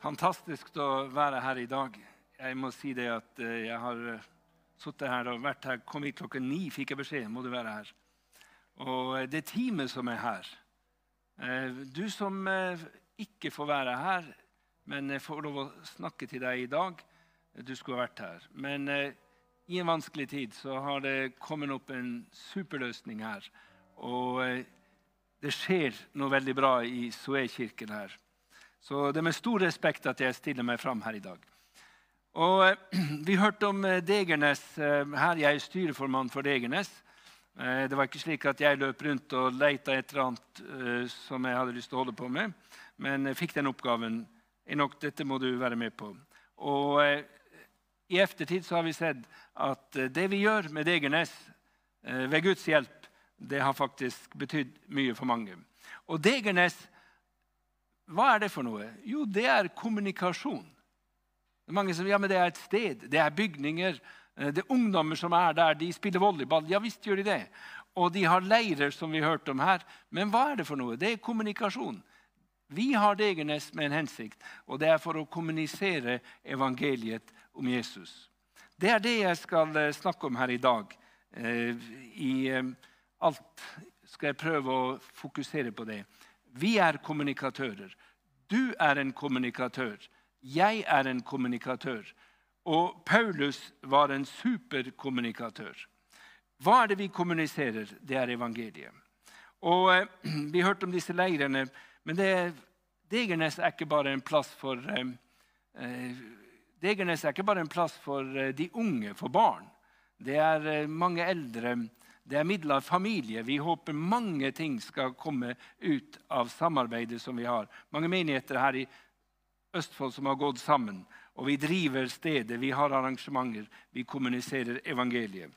Fantastisk å være her i dag. Jeg må si det at eh, jeg har eh, sittet her og vært her. Kom hit klokken ni, fikk jeg beskjed. må du være her. Og eh, det teamet som er her Du som ikke får være her, men får lov å snakke til deg i dag. Du skulle vært her. Men i en vanskelig tid så har det kommet opp en superløsning her. Og det skjer noe veldig bra i Soe-kirken her. Så det er med stor respekt at jeg stiller meg fram her i dag. Og eh, Vi hørte om eh, Degernes. Eh, her jeg er styreformann for Degernes. Det var ikke slik at jeg løp rundt og leita et eller annet som jeg hadde lyst til å holde på med, men jeg fikk den oppgaven. Enok, dette må du være med på. Og I eftertid så har vi sett at det vi gjør med Degernes, ved Guds hjelp, det har faktisk betydd mye for mange. Og Degernes hva er det for noe? Jo, det er kommunikasjon. Det er mange som ja, men det er et sted, det er bygninger. Eh, det er ungdommer som er der, de spiller volleyball. Ja visst gjør de det. Og de har leirer, som vi hørte om her. Men hva er det for noe? Det er kommunikasjon. Vi har Degernes med en hensikt, og det er for å kommunisere evangeliet om Jesus. Det er det jeg skal eh, snakke om her i dag. Eh, I alt skal jeg prøve å fokusere på det. Vi er kommunikatører. Du er en kommunikatør. Jeg er en kommunikatør. Og Paulus var en superkommunikatør. Hva er det vi kommuniserer? Det er evangeliet. Og eh, Vi hørte om disse leirene, men det, Degernes er ikke bare en plass for eh, eh Degernes er ikke bare en plass for eh, de unge, for barn. Det er eh, mange eldre det er midler familie. Vi håper mange ting skal komme ut av samarbeidet som vi har. Mange menigheter her i Østfold som har gått sammen. Og vi driver stedet, vi har arrangementer, vi kommuniserer evangeliet.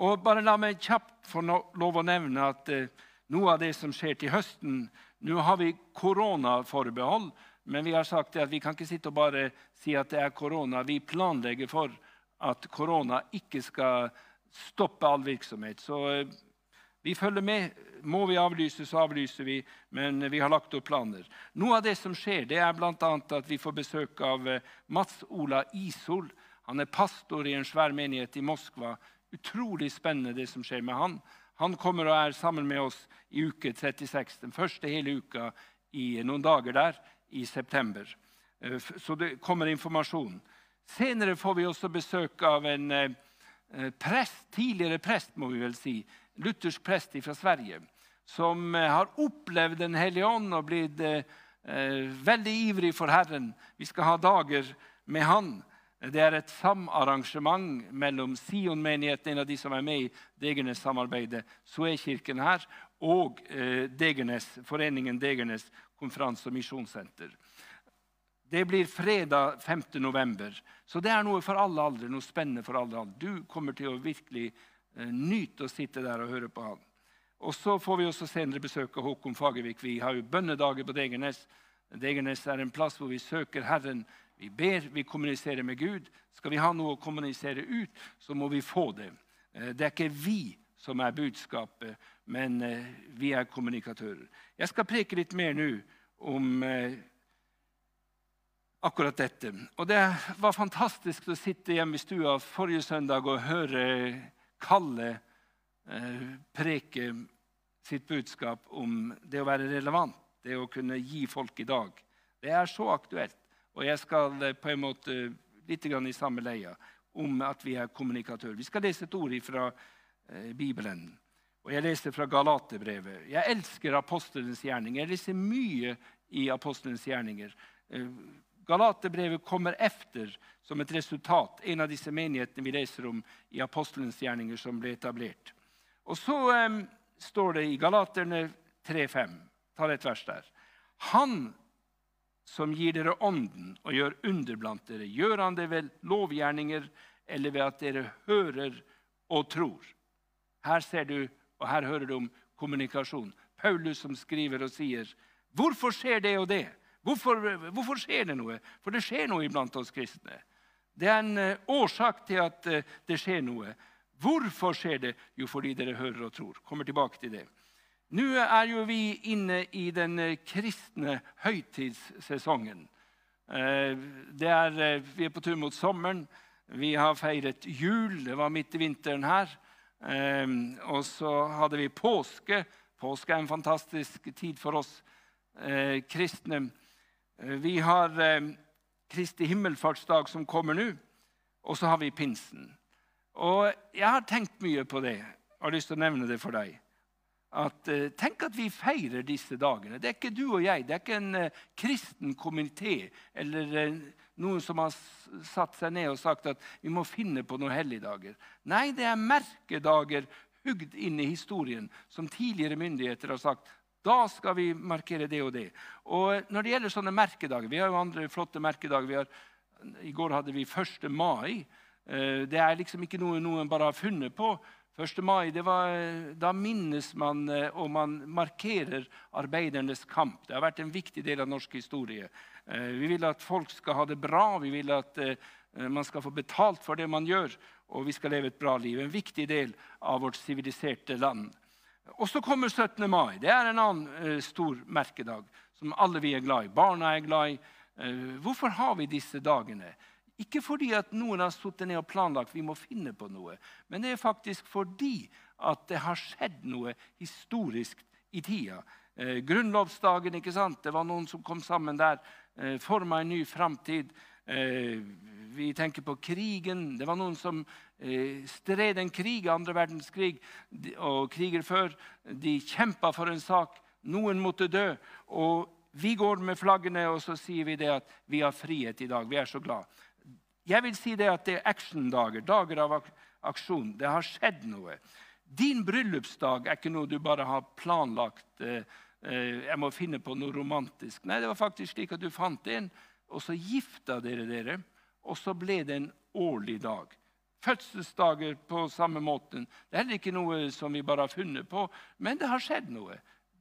Og bare La meg kjapt få lov å nevne at eh, noe av det som skjer til høsten Nå har vi koronaforbehold, men vi har sagt at vi kan ikke sitte og bare si at det er korona. Vi planlegger for at korona ikke skal stoppe all virksomhet. Så eh, vi følger med. Må vi avlyse, så avlyser vi. Men vi har lagt opp planer. Noe av det som skjer, det er bl.a. at vi får besøk av eh, Mats Ola Isol. Han er pastor i en svær menighet i Moskva. Utrolig spennende det som skjer med han. Han kommer og er sammen med oss i uke 36, den første hele uka i noen dager der i september. Eh, så det kommer informasjon. Senere får vi også besøk av en Eh, prest, tidligere prest, må vi vel si, luthersk prest fra Sverige, som eh, har opplevd Den hellige ånd og blitt eh, veldig ivrig for Herren. Vi skal ha dager med han. Det er et samarrangement mellom Sion-menigheten, en av de som er med i Degernes-samarbeidet, Soe-kirken her, og Degernes, foreningen Degernes konferanse- og misjonssenter. Det blir fredag 5. november. Så det er noe for alle aldre, noe spennende for alle aldre. Du kommer til å virkelig eh, nyte å sitte der og høre på han. Og Så får vi også senere besøk av Håkon Fagervik. Vi har jo bønnedager på Degernes. Degernes er en plass hvor vi søker Herren. Vi ber, vi kommuniserer med Gud. Skal vi ha noe å kommunisere ut, så må vi få det. Eh, det er ikke vi som er budskapet, men eh, vi er kommunikatører. Jeg skal preke litt mer nå om akkurat dette. Og Det var fantastisk å sitte hjemme i stua forrige søndag og høre Kalle eh, preke sitt budskap om det å være relevant, det å kunne gi folk i dag. Det er så aktuelt. Og jeg skal eh, på en måte litt i samme leia om at vi er kommunikatører. Vi skal lese et ord fra eh, Bibelen. Og Jeg leser fra Galaterbrevet. Jeg elsker apostelens gjerninger. Jeg leser mye i apostelens gjerninger. Galaterbrevet kommer efter som et resultat, en av disse menighetene vi leser om i apostelens gjerninger som ble etablert. Og så um, står det i Galaterne 3,5. Ta et vers der. Han som gir dere ånden og gjør under blant dere, gjør han det ved lovgjerninger eller ved at dere hører og tror? Her ser du, og her hører du om kommunikasjon. Paulus som skriver og sier, 'Hvorfor skjer det og det?' Hvorfor, hvorfor, skjer det noe? For det skjer noe iblant oss kristne. Det er en eh, årsak til at eh, det skjer noe. Hvorfor skjer det? Jo, fordi dere hører og tror. Kommer tilbake til det. Nå er jo vi inne i den eh, kristne høytidssesongen. Er, vi er på tur mot sommeren. Vi har feiret jul. Det var midt i vinteren her. Og så hadde vi påske. Påske er en fantastisk tid for oss kristne. Vi har Kristi himmelfartsdag som kommer nå, og så har vi pinsen. Og jeg har tenkt mye på det og har lyst til å nevne det for deg at uh, Tenk at vi feirer disse dagene. Det er ikke du og jeg. Det er ikke en uh, kristen komité eller noen som har satt seg ned og sagt at vi må finne på noen helligdager. Nei, det er merkedager hugd inn i historien som tidligere myndigheter har sagt. Da skal vi markere det og det. Og når det gjelder sånne merkedager Vi har jo andre flotte merkedager. Har, I går hadde vi 1. mai. Det er liksom ikke noe noen bare har funnet på. 1. mai var, da minnes man eh, og man markerer arbeidernes kamp. Det har vært en viktig del av norsk historie. Eh, vi vil at folk skal ha det bra, vi vil at eh, man skal få betalt for det man gjør, og vi skal leve et bra liv. En viktig del av vårt siviliserte land. Og så kommer 17. mai. Det er en annen stor merkedag som alle vi er glad i. Barna er glad i. Hvorfor har vi disse dagene? Ikke fordi at noen har sittet ned og planlagt vi må finne på noe, men det er faktisk fordi at det har skjedd noe historisk i tida. Eh, grunnlovsdagen, ikke sant? det var noen som kom sammen der, eh, forma en ny framtid. Eh, vi tenker på krigen. Det var noen som eh, stred en krig, andre verdenskrig, og kriger før. De kjempa for en sak. Noen måtte dø. og vi går med flaggene og så sier vi det at vi har frihet i dag. Vi er så glad. Jeg vil si det at det er actiondager, dager av aksjon. Det har skjedd noe. Din bryllupsdag er ikke noe du bare har planlagt. Eh, jeg må finne på noe romantisk. Nei, det var faktisk slik at du fant en, og så gifta dere dere. Og så ble det en årlig dag. Fødselsdager på samme måten. Det er heller ikke noe som vi bare har funnet på, men det har skjedd noe.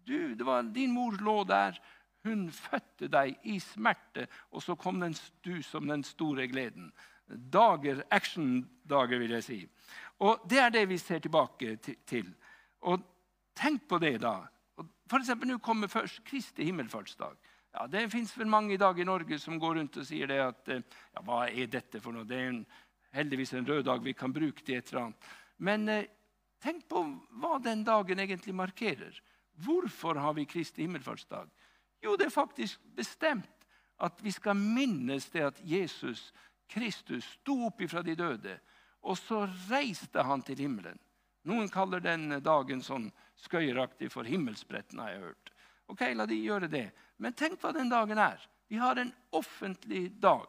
Du, var, din mor lå der. Hun fødte deg i smerte, og så kom den du som den store gleden. Dager, Actiondager, vil jeg si. Og Det er det vi ser tilbake til. Og Tenk på det, da. For eksempel, Nå kommer først Kristi himmelfartsdag. Ja, Det fins vel mange i dag i Norge som går rundt og sier det at eh, ja, Hva er dette for noe? Det er en, heldigvis en rød dag vi kan bruke til et eller annet. Men eh, tenk på hva den dagen egentlig markerer. Hvorfor har vi Kristi himmelfartsdag? Jo, det er faktisk bestemt at vi skal minnes det at Jesus Kristus sto opp ifra de døde, og så reiste han til himmelen. Noen kaller den dagen sånn skøyeraktig for himmelspretten, har jeg hørt. Ok, la de gjøre det. Men tenk hva den dagen er. Vi har en offentlig dag,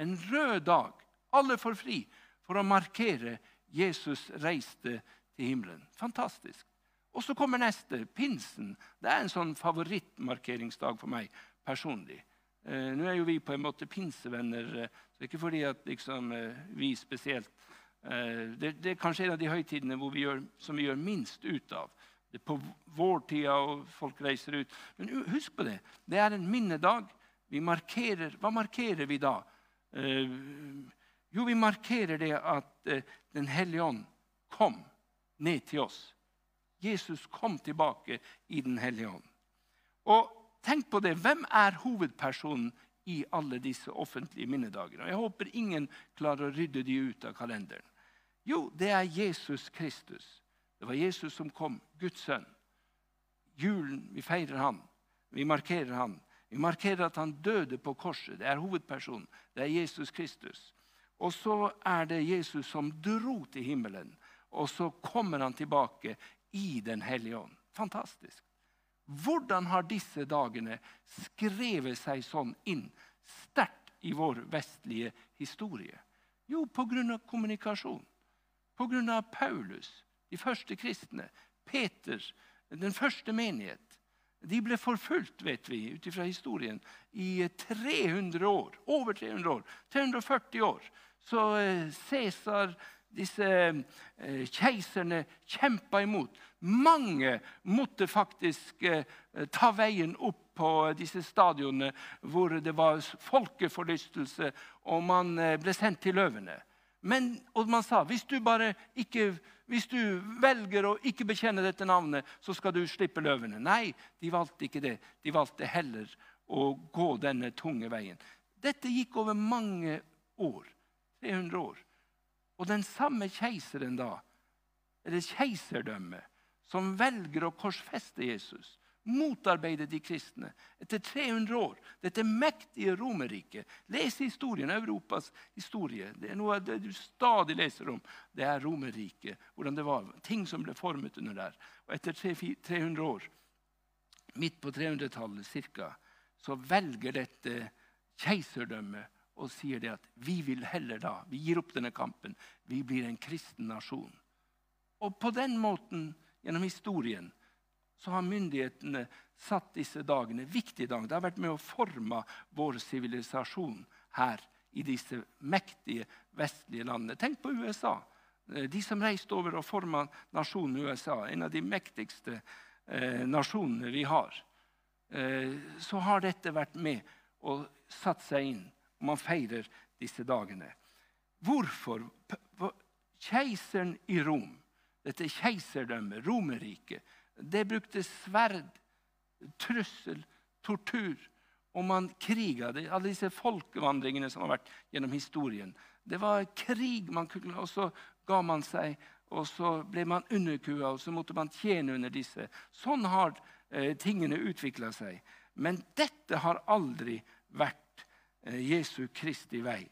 en rød dag. Alle får fri for å markere Jesus reiste til himmelen. Fantastisk. Og så kommer neste, pinsen. Det er en sånn favorittmarkeringsdag for meg personlig. Eh, nå er jo vi på en måte pinsevenner, eh, så ikke fordi at liksom, eh, vi spesielt eh, det, det, er kanskje en av de høytidene vi gjør, som vi gjør minst ut av. Det er på vårtida, og folk reiser ut. Men husk på det. Det er en minnedag. Vi markerer, hva markerer vi da? Eh, jo, vi markerer det at eh, Den hellige ånd kom ned til oss Jesus kom tilbake i Den hellige ånd. Og tenk på det. Hvem er hovedpersonen i alle disse offentlige minnedagene? Jeg håper ingen klarer å rydde de ut av kalenderen. Jo, det er Jesus Kristus. Det var Jesus som kom, Guds sønn. Julen, vi feirer han. Vi markerer han. Vi markerer at han døde på korset. Det er hovedpersonen. Det er Jesus Kristus. Og så er det Jesus som dro til himmelen. Og så kommer han tilbake i Den hellige ånd. Fantastisk. Hvordan har disse dagene skrevet seg sånn inn sterkt i vår vestlige historie? Jo, pga. kommunikasjon. Pga. Paulus, de første kristne, Peter, den første menighet. De ble forfulgt, vet vi, ut ifra historien, i 300 år. Over 300 år. 340 år. Så eh, Cæsar disse eh, keiserne kjempa imot. Mange måtte faktisk eh, ta veien opp på disse stadionene hvor det var folkeforlystelse, og man ble sendt til løvene. Men, og man sa hvis du, ikke, hvis du velger å ikke bekjenne dette navnet, så skal du slippe løvene. Nei, de valgte ikke det. De valgte heller å gå denne tunge veien. Dette gikk over mange år. 300 år. Og den samme keiseren da, eller keiserdømmet, som velger å korsfeste Jesus, motarbeider de kristne etter 300 år. Dette mektige Romerriket. Les historien, Europas historie. Det er noe du stadig leser om. Det er Romerriket, hvordan det var. Ting som ble formet under der. Og etter 300 år, midt på 300-tallet ca., så velger dette keiserdømmet og sier det at vi vil heller da, vi gir opp denne kampen, vi blir en kristen nasjon. Og på den måten, gjennom historien, så har myndighetene satt disse dagene, viktige dager. Det har vært med å forme vår sivilisasjon her i disse mektige vestlige landene. Tenk på USA. De som reiste over og forma nasjonen USA, en av de mektigste eh, nasjonene vi har. Eh, så har dette vært med og satt seg inn og man feirer disse dagene. Hvorfor? Keiseren i Rom, dette keiserdømmet, Romerriket, det brukte sverd, trussel, tortur. Og man kriga. Alle disse folkevandringene som har vært gjennom historien. Det var krig, man kunne, og så ga man seg. Og så ble man underkua, og så måtte man tjene under disse. Sånn har eh, tingene utvikla seg. Men dette har aldri vært Eh, Jesu Kristi vei.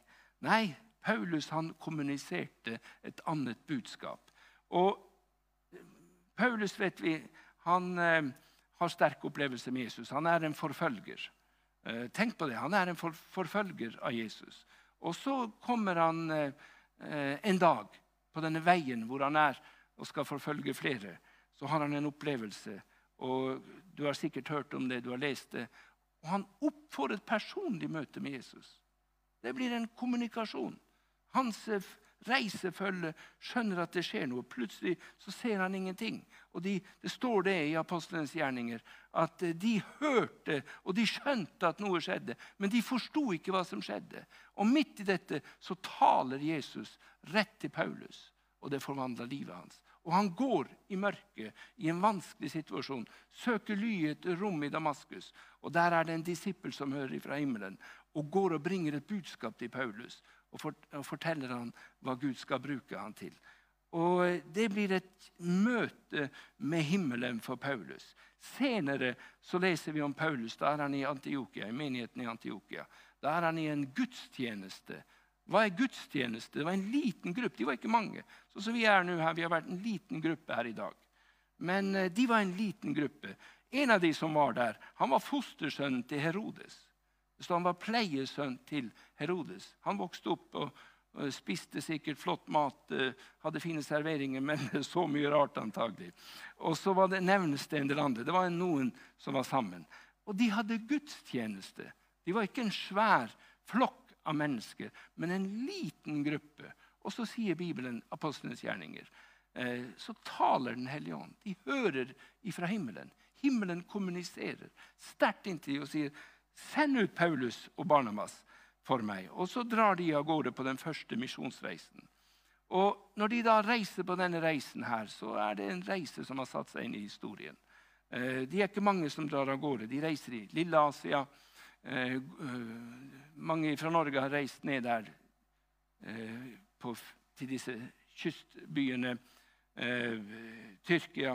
Nei, Paulus han kommuniserte et annet budskap. Og Paulus vet vi, han eh, har sterk opplevelse med Jesus. Han er en forfølger. Eh, tenk på det. Han er en for, forfølger av Jesus. Og så kommer han eh, en dag på denne veien hvor han er og skal forfølge flere. Så har han en opplevelse. Og Du har sikkert hørt om det, du har lest det. Og han oppfordrer et personlig møte med Jesus. Det blir en kommunikasjon. Hans eh, reisefølge skjønner at det skjer noe. Plutselig så ser han ingenting. Og de, Det står det i apostlenes gjerninger at eh, de hørte og de skjønte at noe skjedde, men de forsto ikke hva som skjedde. Og midt i dette så taler Jesus rett til Paulus, og det forvandler livet hans. Og han går i mørket i en vanskelig situasjon, søker ly i et rom i Damaskus. Og Der er det en disippel som hører fra himmelen og går og bringer et budskap til Paulus. Og, forteller han hva Gud skal bruke han til. Og Det blir et møte med himmelen for Paulus. Senere så leser vi om Paulus. Da er han i Antiokia, i menigheten i Antiokia. Da er han i en gudstjeneste hva er gudstjeneste? Det var en liten gruppe. De var ikke mange. Sånn som vi er nå her, vi har vært en liten gruppe her i dag. Men eh, de var en liten gruppe. En av de som var der, han var fostersønnen til Herodes. Så han var pleiesønn til Herodes. Han vokste opp og, og spiste sikkert flott mat, eh, hadde fine serveringer, men så mye rart antagelig. Og så var det nevnes det en del andre. Det var noen som var sammen. Og de hadde gudstjeneste. De var ikke en svær flokk av mennesker, men en liten gruppe. Og så sier Bibelen, apostlenes gjerninger, eh, så taler Den hellige ånd. De hører ifra himmelen. Himmelen kommuniserer sterkt inntil dem og sier, 'Send ut Paulus og Barnabas for meg.' Og så drar de av gårde på den første misjonsreisen. Og Når de da reiser på denne reisen, her, så er det en reise som har satt seg inn i historien. Eh, de er ikke mange som drar av gårde. De reiser i Lille Asia, Eh, eh, mange fra Norge har reist ned der til disse kystbyene. Tyrkia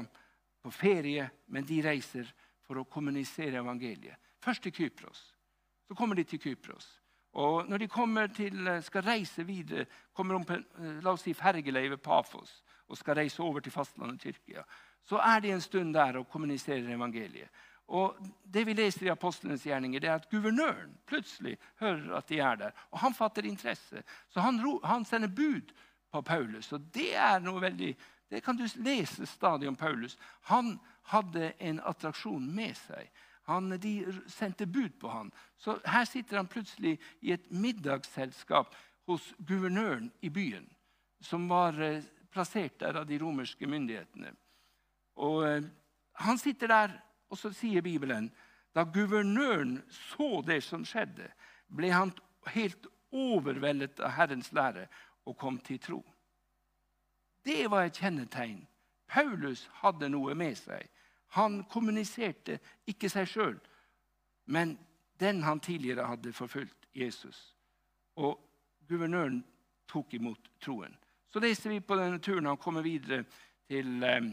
på ferie, men de reiser for å kommunisere evangeliet. Først til Kypros. Så kommer de til Kypros. Og når de til, skal reise videre, kommer de på la oss si, fergeleiet Pafos og skal reise over til fastlandet Tyrkia, så er de en stund der og kommuniserer evangeliet. Og det vi leser i apostlenes gjerninger, det er at guvernøren plutselig hører at de er der. Og han fatter interesse. Så han, han sender bud på Paulus. Og det er noe veldig Det kan du lese stadig om Paulus. Han hadde en attraksjon med seg. Han, de sendte bud på han. Så her sitter han plutselig i et middagsselskap hos guvernøren i byen, som var eh, plassert der av de romerske myndighetene. Og eh, Han sitter der og så sier Bibelen da guvernøren så det som skjedde, ble han helt overveldet av Herrens lære og kom til tro. Det var et kjennetegn. Paulus hadde noe med seg. Han kommuniserte ikke seg sjøl, men den han tidligere hadde forfulgt. Jesus. Og guvernøren tok imot troen. Så reiser vi på denne turen og kommer videre til eh,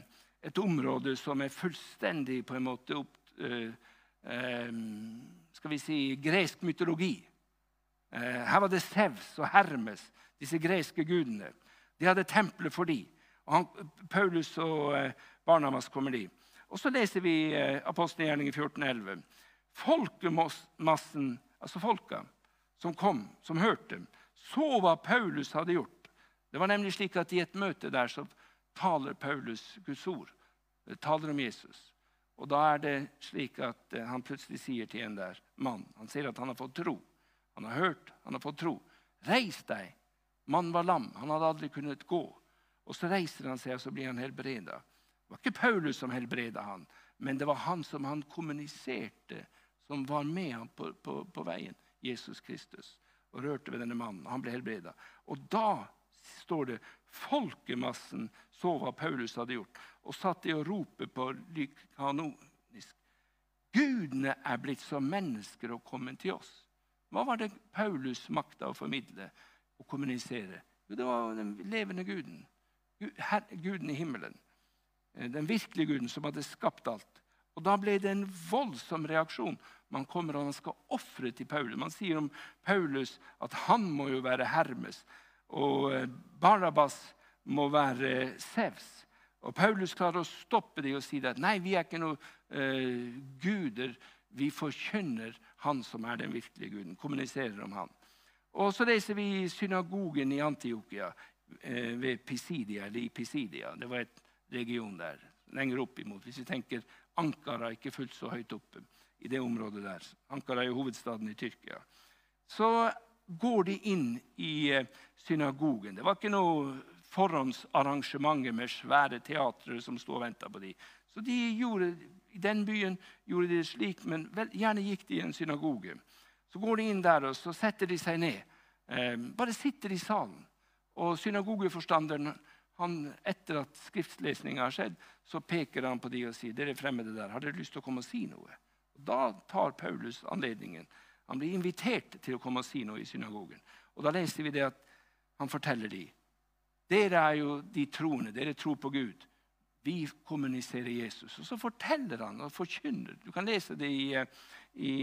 et område som er fullstendig på en måte opp, eh, eh, skal vi si, gresk mytologi. Her var det Sevs og Hermes, disse greske gudene. De hadde tempelet for dem. Paulus og Barnamas kommer dit. Og så leser vi eh, Apostelgjerningen 14,11. Folkemassen, altså folka som kom, som hørte, så hva Paulus hadde gjort. Det var nemlig slik at I et møte der så taler Paulus Guds ord, taler om Jesus. Og Da er det slik at eh, han plutselig sier til en der mann Han sier at han har fått tro. Han har hørt, han har fått tro. Reis deg! Mannen var lam, han hadde aldri kunnet gå. Og Så reiser han seg, og så blir han helbreda. Det var ikke Paulus som helbreda han, men det var han som han kommuniserte, som var med ham på, på, på veien. Jesus Kristus. Og rørte ved denne mannen. Han ble helbreda. Og da står det folkemassen så hva Paulus hadde gjort, og satt i og rope på lykanonisk. Gudene er blitt som mennesker og kommet til oss. Hva var det Paulus makta å formidle og kommunisere? Jo, det var den levende guden. Guden i himmelen. Eh, den virkelige guden som hadde skapt alt. Og Da ble det en voldsom reaksjon. Man kommer og man skal ofre til Paulus. Man sier om Paulus at han må jo være Hermes, og eh, Barabas må være Sevs. Og Paulus klarer å stoppe dem og si at nei, vi er ikke noen uh, guder. Vi forkynner Han som er den virkelige guden. Kommuniserer om Han. Og Så leser vi synagogen i Antiokia uh, ved Pisidia, eller i Pisidia. Det var et region der. Lenger opp imot. Hvis vi tenker Ankara, ikke fullt så høyt oppe i det området der. Ankara er jo hovedstaden i Tyrkia. Så går de inn i eh, synagogen. Det var ikke noe forhåndsarrangementer med svære teatre som sto og venta på dem. Så de gjorde, I den byen gjorde de det slik, men vel, gjerne gikk de i en synagoge. Så går de inn der og så setter de seg ned. Eh, bare sitter i salen. Og synagogeforstanderen han, etter at skriftlesninga har skjedd, så peker han på de og sier dere fremmede der, har dere lyst til å komme og si noe. Og da tar Paulus anledningen. Han blir invitert til å komme og si noe i synagogen. Og Da leser vi det at han forteller de. Dere er jo de troende. Dere tror på Gud. Vi kommuniserer Jesus. Og så forteller han og forkynner. Du kan lese det i, i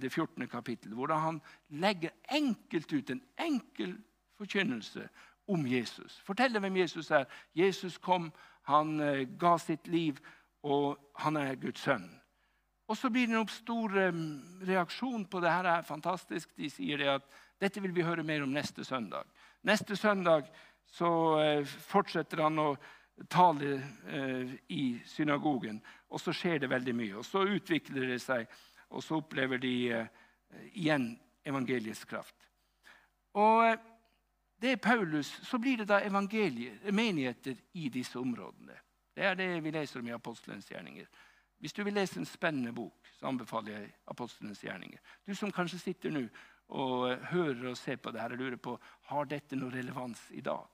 det 14. kapittelet, hvordan han legger enkelt ut en enkel forkynnelse om Jesus. Forteller hvem Jesus er. Jesus kom, han eh, ga sitt liv, og han er Guds sønn. Og Så blir det en stor eh, reaksjon på det. her er fantastisk. De sier det at dette vil vi høre mer om neste søndag. Neste søndag så eh, fortsetter han å tale i synagogen, og så skjer det veldig mye. Og Så utvikler det seg, og så opplever de igjen evangeliets kraft. Og det er Paulus, så blir det da menigheter i disse områdene. Det er det vi leser om i Apostelens gjerninger. Hvis du vil lese en spennende bok, så anbefaler jeg Apostelens gjerninger. Du som kanskje sitter nå og hører og ser på det her og lurer på har dette noe relevans i dag.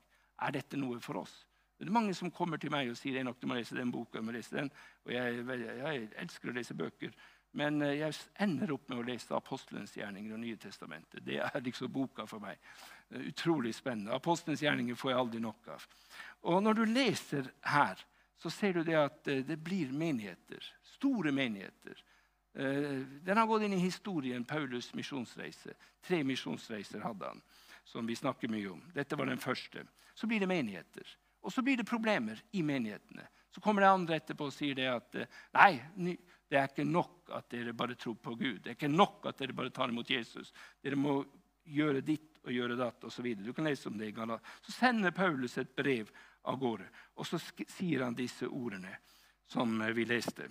Er dette noe for oss? Det er mange som kommer til meg og sier det du må lese den boka. må lese den. Og jeg, jeg elsker å lese bøker. Men eh, jeg ender opp med å lese Apostelens gjerninger og Nye testamentet. Det er liksom boka for meg. Utrolig spennende. Apostelens gjerninger får jeg aldri nok av. Og Når du leser her, så ser du det at eh, det blir menigheter. Store menigheter. Eh, den har gått inn i historien, Paulus' misjonsreise. Tre misjonsreiser hadde han, som vi snakker mye om. Dette var den første. Så blir det menigheter. Og så blir det problemer i menighetene. Så kommer det andre etterpå og sier det at nei, det er ikke nok at dere bare tror på Gud. Det er ikke nok at dere bare tar imot Jesus. Dere må gjøre ditt og gjøre datt osv. Du kan lese om det i Galat. Så sender Paulus et brev av gårde, og så sier han disse ordene som vi leste.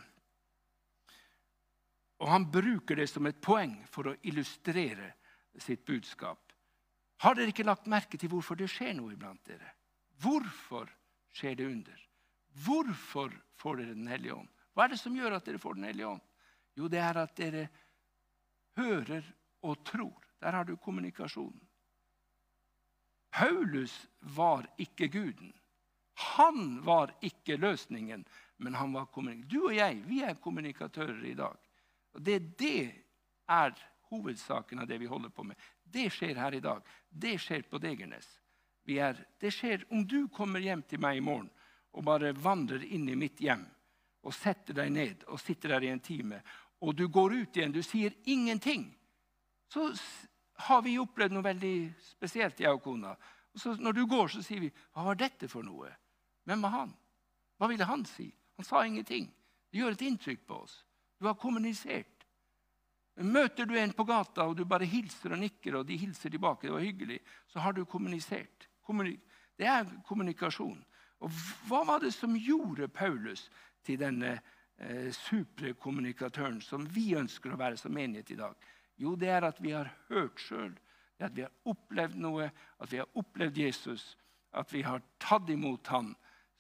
Og Han bruker det som et poeng for å illustrere sitt budskap. Har dere ikke lagt merke til hvorfor det skjer noe iblant dere? Hvorfor skjer det under? Hvorfor får dere Den hellige ånd? Hva er det som gjør at dere får Den hellige ånd? Jo, det er at dere hører og tror. Der har du kommunikasjonen. Paulus var ikke guden. Han var ikke løsningen, men han var kommunikatør. Du og jeg vi er kommunikatører i dag. Og Det, det er hovedsaken av det vi holder på med. Det skjer her i dag. Det skjer på Degernes. Er, det skjer om du kommer hjem til meg i morgen og bare vandrer inn i mitt hjem og setter deg ned og sitter der i en time, og du går ut igjen, du sier ingenting, så har vi opplevd noe veldig spesielt, jeg og kona. Og så når du går, så sier vi 'Hva var dette for noe?' Hvem var han? Hva ville han si? Han sa ingenting. Det gjør et inntrykk på oss. Du har kommunisert. Møter du en på gata, og du bare hilser og nikker, og de hilser tilbake, det var hyggelig, så har du kommunisert. Det er kommunikasjon. Og Hva var det som gjorde Paulus til denne eh, superkommunikatøren som vi ønsker å være som menighet i dag? Jo, det er at vi har hørt sjøl, at vi har opplevd noe, at vi har opplevd Jesus, at vi har tatt imot han.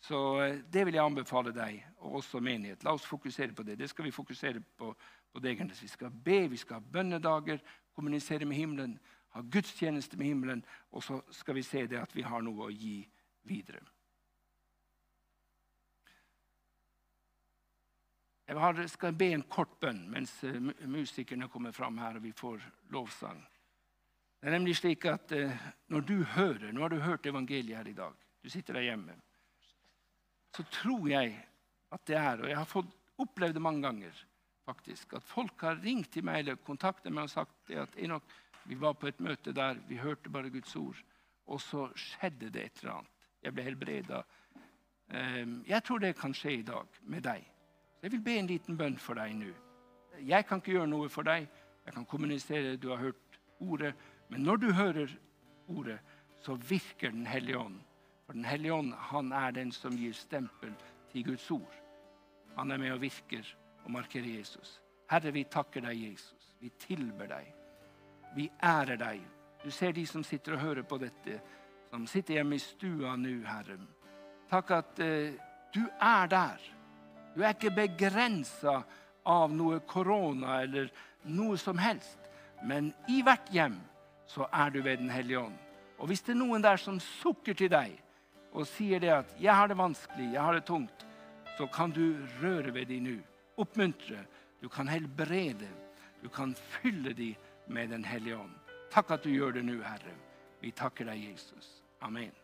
Så eh, det vil jeg anbefale deg, og også menighet. La oss fokusere på det. Det skal vi fokusere på på det. Vi skal be, vi skal ha bønnedager, kommunisere med himmelen, ha gudstjeneste med himmelen, og så skal vi se det at vi har noe å gi videre. Jeg skal be en kort bønn mens eh, musikerne kommer fram her og vi får lovsang. Det er nemlig slik at eh, Når du hører Nå har du hørt evangeliet her i dag. Du sitter der hjemme. Så tror jeg at det er, og jeg har fått opplevd det mange ganger, faktisk, at folk har ringt til meg eller kontaktet meg og sagt at Enok, vi var på et møte der, vi hørte bare Guds ord, og så skjedde det et eller annet. Jeg ble helbreda. Ehm, jeg tror det kan skje i dag med deg. Jeg vil be en liten bønn for deg nå. Jeg kan ikke gjøre noe for deg. Jeg kan kommunisere, du har hørt ordet. Men når du hører ordet, så virker Den hellige ånd. For Den hellige ånd han er den som gir stempel til Guds ord. Han er med og virker og markerer Jesus. Herre, vi takker deg, Jesus. Vi tilber deg. Vi ærer deg. Du ser de som sitter og hører på dette, som sitter hjemme i stua nå, Herre. Takk at uh, du er der. Du er ikke begrensa av noe korona eller noe som helst. Men i hvert hjem så er du ved Den hellige ånd. Og hvis det er noen der som sukker til deg og sier det at 'jeg har det vanskelig, jeg har det tungt', så kan du røre ved dem nå oppmuntre, du kan helbrede. Du kan fylle dem med Den hellige ånd. Takk at du gjør det nå, Herre. Vi takker deg, Jesus. Amen.